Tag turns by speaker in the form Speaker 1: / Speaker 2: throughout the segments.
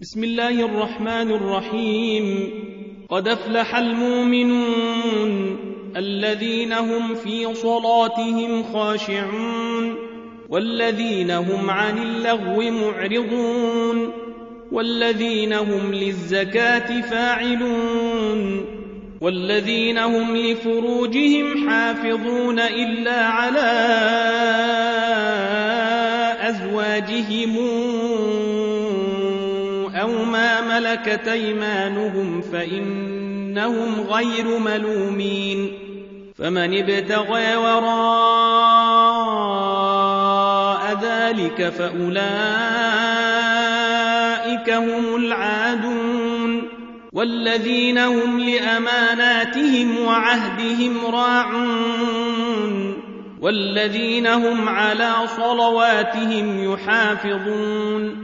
Speaker 1: بسم الله الرحمن الرحيم. قد أفلح المؤمنون الذين هم في صلاتهم خاشعون والذين هم عن اللغو معرضون والذين هم للزكاة فاعلون والذين هم لفروجهم حافظون إلا على أزواجهم. أو ما ملكت أيمانهم فإنهم غير ملومين فمن ابتغى وراء ذلك فأولئك هم العادون والذين هم لأماناتهم وعهدهم راعون والذين هم على صلواتهم يحافظون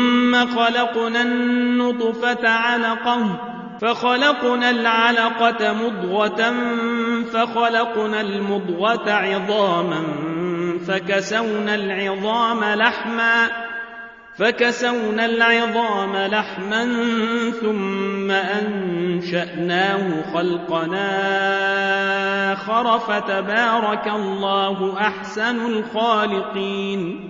Speaker 1: خلقنا النطفة علقة فخلقنا العلقة مضغة فخلقنا المضغة عظاما فكسونا العظام لحما فكسونا العظام لحما ثم أنشأناه خلقنا آخر فتبارك الله أحسن الخالقين.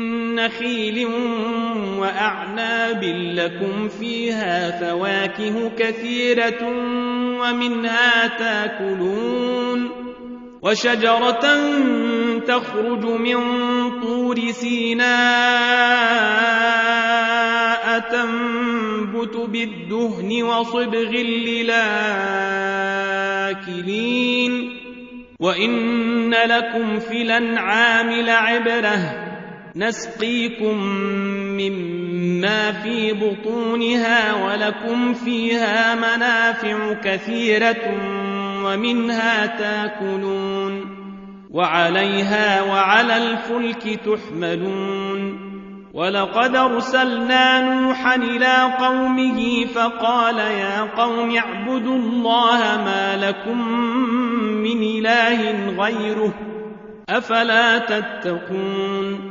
Speaker 1: نخيل وأعناب لكم فيها فواكه كثيرة ومنها تاكلون وشجرة تخرج من طور سيناء تنبت بالدهن وصبغ للآكلين وإن لكم في الأنعام لعبرة نسقيكم مما في بطونها ولكم فيها منافع كثيرة ومنها تاكلون وعليها وعلى الفلك تحملون ولقد أرسلنا نوحا إلى قومه فقال يا قوم اعبدوا الله ما لكم من إله غيره أفلا تتقون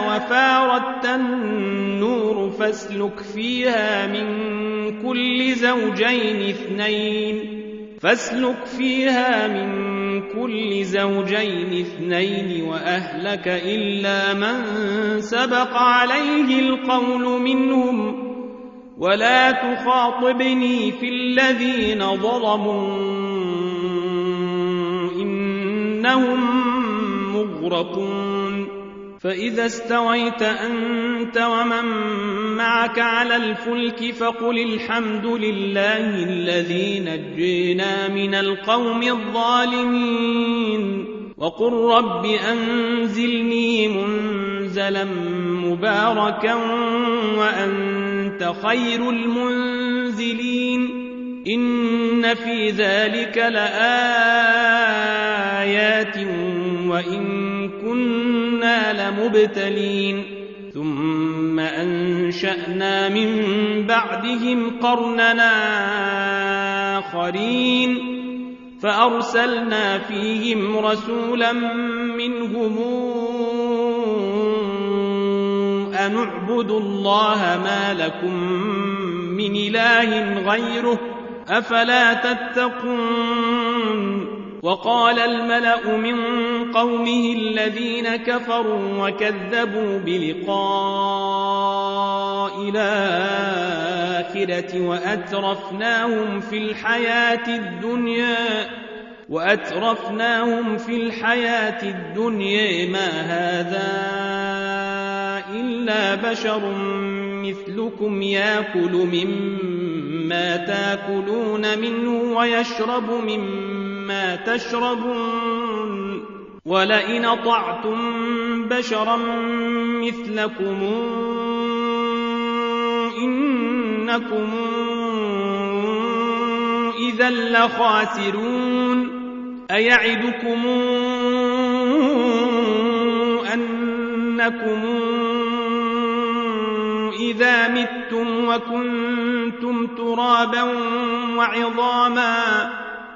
Speaker 1: وفاردت النور فاسلك فيها من كل زوجين اثنين فاسلك فيها من كل زوجين اثنين وأهلك إلا من سبق عليه القول منهم ولا تخاطبني في الذين ظلموا إنهم مغرقون فإذا استويت أنت ومن معك على الفلك فقل الحمد لله الذي نجينا من القوم الظالمين وقل رب أنزلني منزلا مباركا وأنت خير المنزلين إن في ذلك لآيات وإن كنا لمبتلين ثم أنشأنا من بعدهم قرننا آخرين. فأرسلنا فيهم رسولا منهم أن اعبدوا الله ما لكم من إله غيره أفلا تتقون. وقال الملأ من قومه الذين كفروا وكذبوا بلقاء الآخرة وأترفناهم في الحياة الدنيا وأترفناهم في الحياة الدنيا. ما هذا إلا بشر مثلكم يأكل مما تأكلون منه ويشرب مما تشربون ولئن طعتم بشرا مثلكم إنكم إذا لخاسرون أيعدكم أنكم إذا متم وكنتم ترابا وعظاما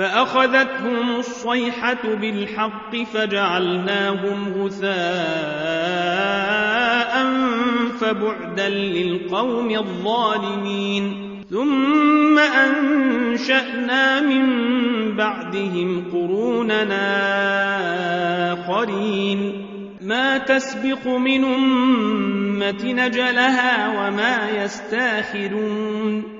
Speaker 1: فأخذتهم الصيحة بالحق فجعلناهم غثاء فبعدا للقوم الظالمين. ثم أنشأنا من بعدهم قروننا آخرين. ما تسبق من أمة نجلها وما يستاخرون.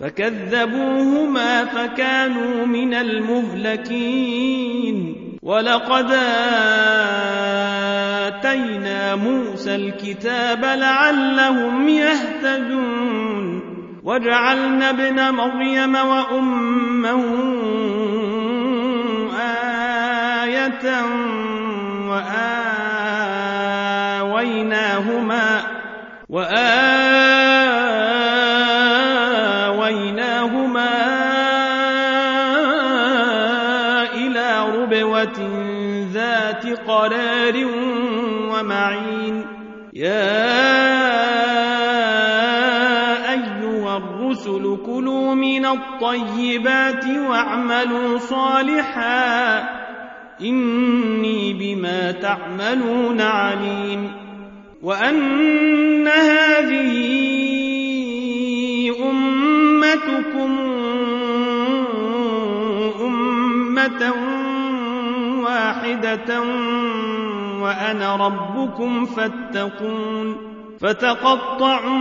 Speaker 1: فكذبوهما فكانوا من المهلكين. ولقد آتينا موسى الكتاب لعلهم يهتدون. وجعلنا ابن مريم وأمه آية وآويناهما وآويناهما الطيبات واعملوا صالحا. إني بما تعملون عليم. وأن هذه أمتكم أمة واحدة وأنا ربكم فاتقون. فتقطعوا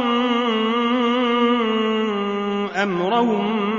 Speaker 1: أمرهم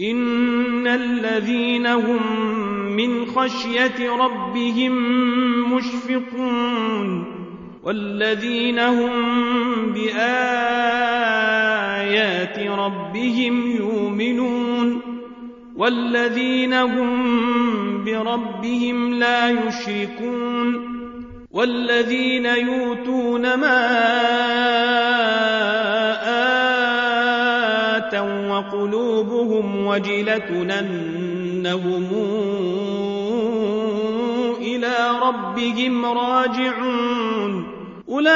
Speaker 1: إن الذين هم من خشية ربهم مشفقون والذين هم بآيات ربهم يؤمنون والذين هم بربهم لا يشركون والذين يؤتون ما آتوا وقلوبهم وجلة أنهم إلى ربهم راجعون. أولئك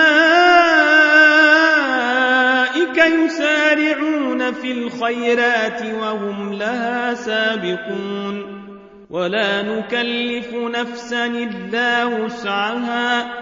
Speaker 1: يسارعون في الخيرات وهم لها سابقون. ولا نكلف نفسا إلا وسعها.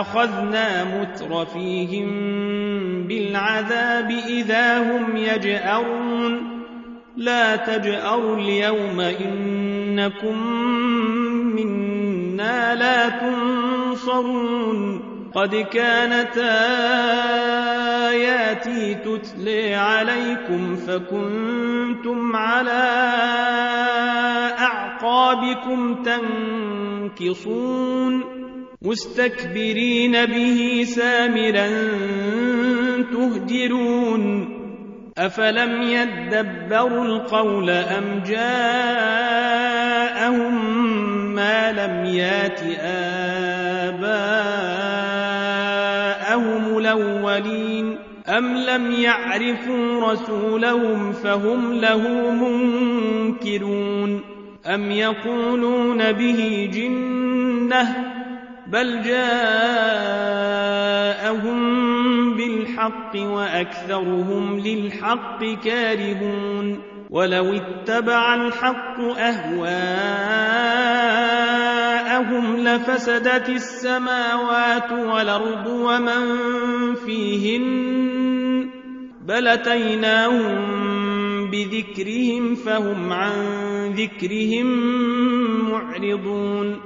Speaker 1: أخذنا مترفيهم بالعذاب إذا هم يجأرون. لا تجأروا اليوم إنكم منا لا تنصرون. قد كانت آياتي تتلي عليكم فكنتم على أعقابكم تنكصون. مستكبرين به سامرا تهجرون. أفلم يدبروا القول أم جاءهم ما لم يات آباءهم الأولين؟ أم لم يعرفوا رسولهم فهم له منكرون؟ أم يقولون به جنة بل جاءهم بالحق وأكثرهم للحق كارهون ولو اتبع الحق أهواءهم لفسدت السماوات والأرض ومن فيهن بل أتيناهم بذكرهم فهم عن ذكرهم معرضون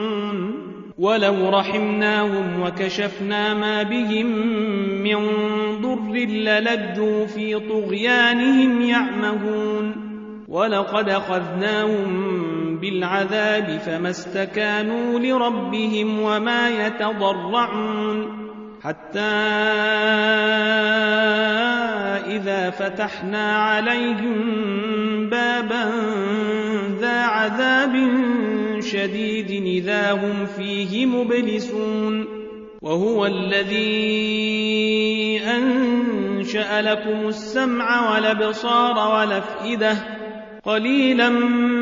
Speaker 1: ولو رحمناهم وكشفنا ما بهم من ضر للجوا في طغيانهم يعمهون ولقد أخذناهم بالعذاب فما استكانوا لربهم وما يتضرعون حتى إذا فتحنا عليهم بابا ذا عذاب شديد إذا هم فيه مبلسون وهو الذي أنشأ لكم السمع والأبصار والأفئدة قليلا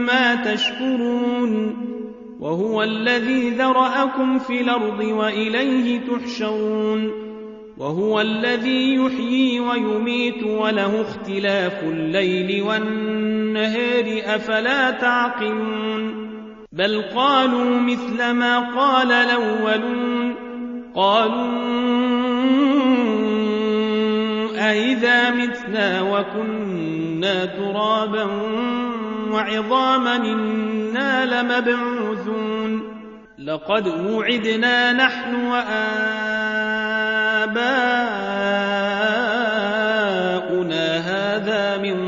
Speaker 1: ما تشكرون وهو الذي ذرأكم في الأرض وإليه تحشرون وهو الذي يحيي ويميت وله اختلاف الليل والنهار أفلا تعقلون بل قالوا مثل ما قال الأولون قالوا أئذا متنا وكنا ترابا وعظاما إنا لمبعوثون لقد وعدنا نحن وآباؤنا هذا من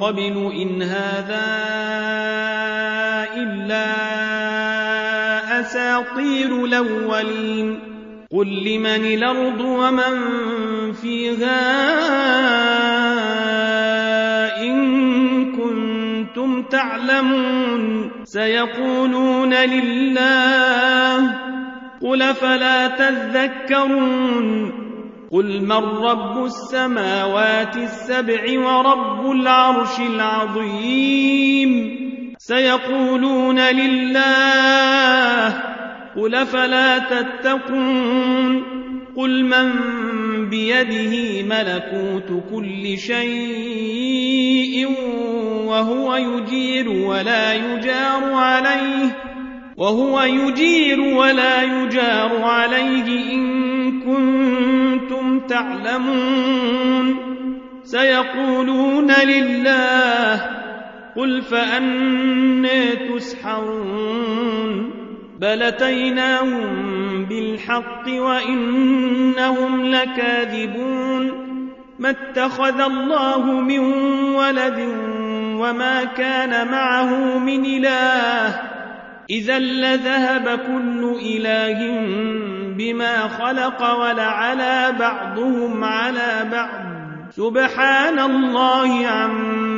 Speaker 1: قبل إن هذا إلا أساطير الأولين. قل لمن الأرض ومن فيها إن كنتم تعلمون. سيقولون لله. قل فلا تذكرون. قل من رب السماوات السبع ورب العرش العظيم. سيقولون لله قل فلا تتقون قل من بيده ملكوت كل شيء وهو يجير ولا يجار عليه وهو يجير ولا يجار عليه إن كنتم تعلمون سيقولون لله قل فأنا تسحرون بل أتيناهم بالحق وإنهم لكاذبون ما اتخذ الله من ولد وما كان معه من إله إذا لذهب كل إله بما خلق ولعلى بعضهم على بعض سبحان الله عما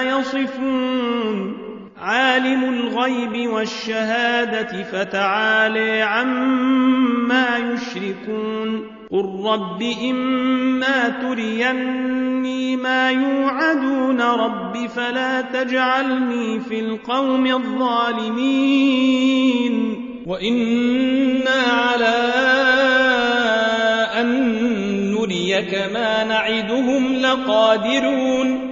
Speaker 1: يصفون. عالم الغيب والشهادة فتعالي عما يشركون. قل رب إما تريني ما يوعدون رب فلا تجعلني في القوم الظالمين. وإنا على أن نريك ما نعدهم لقادرون.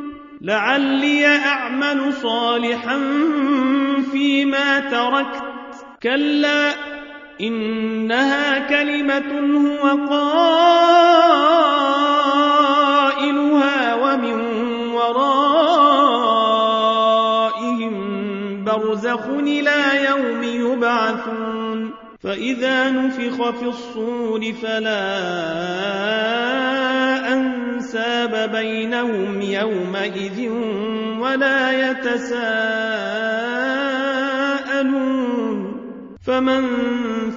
Speaker 1: لعلي أعمل صالحا فيما تركت. كلا إنها كلمة هو قائلها ومن ورائهم برزخ إلى يوم يبعثون. فإذا نفخ في الصور فلا أنساب بينهم يومئذ ولا يتساءلون. فمن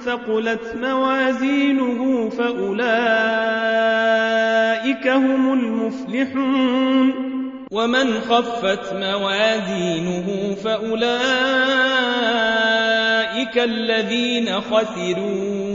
Speaker 1: ثقلت موازينه فأولئك هم المفلحون. ومن خفت موازينه فأولئك الذين خسروا.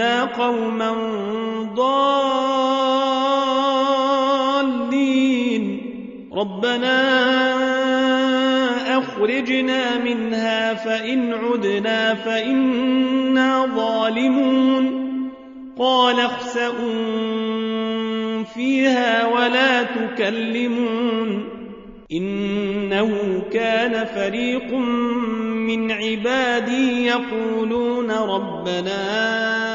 Speaker 1: قوما ضالين ربنا أخرجنا منها فإن عدنا فإنا ظالمون قال اخسئوا فيها ولا تكلمون إنه كان فريق من عبادي يقولون ربنا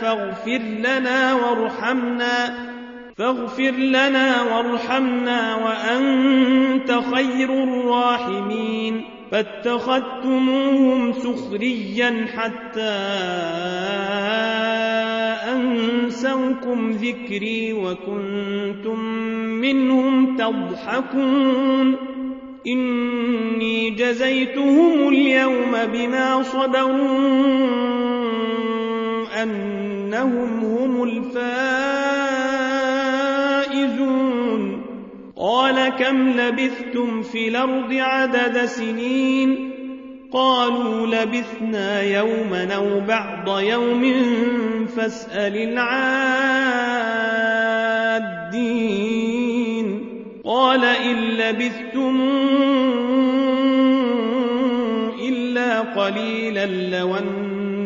Speaker 1: فاغفر لنا وارحمنا فاغفر لنا وارحمنا وأنت خير الراحمين. فاتخذتموهم سخريا حتى أنسوكم ذكري وكنتم منهم تضحكون. إني جزيتهم اليوم بما صبروا أنهم هم الفائزون. قال كم لبثتم في الأرض عدد سنين؟ قالوا لبثنا يوما أو بعض يوم فاسأل العادين. قال إن لبثتم إلا قليلا لو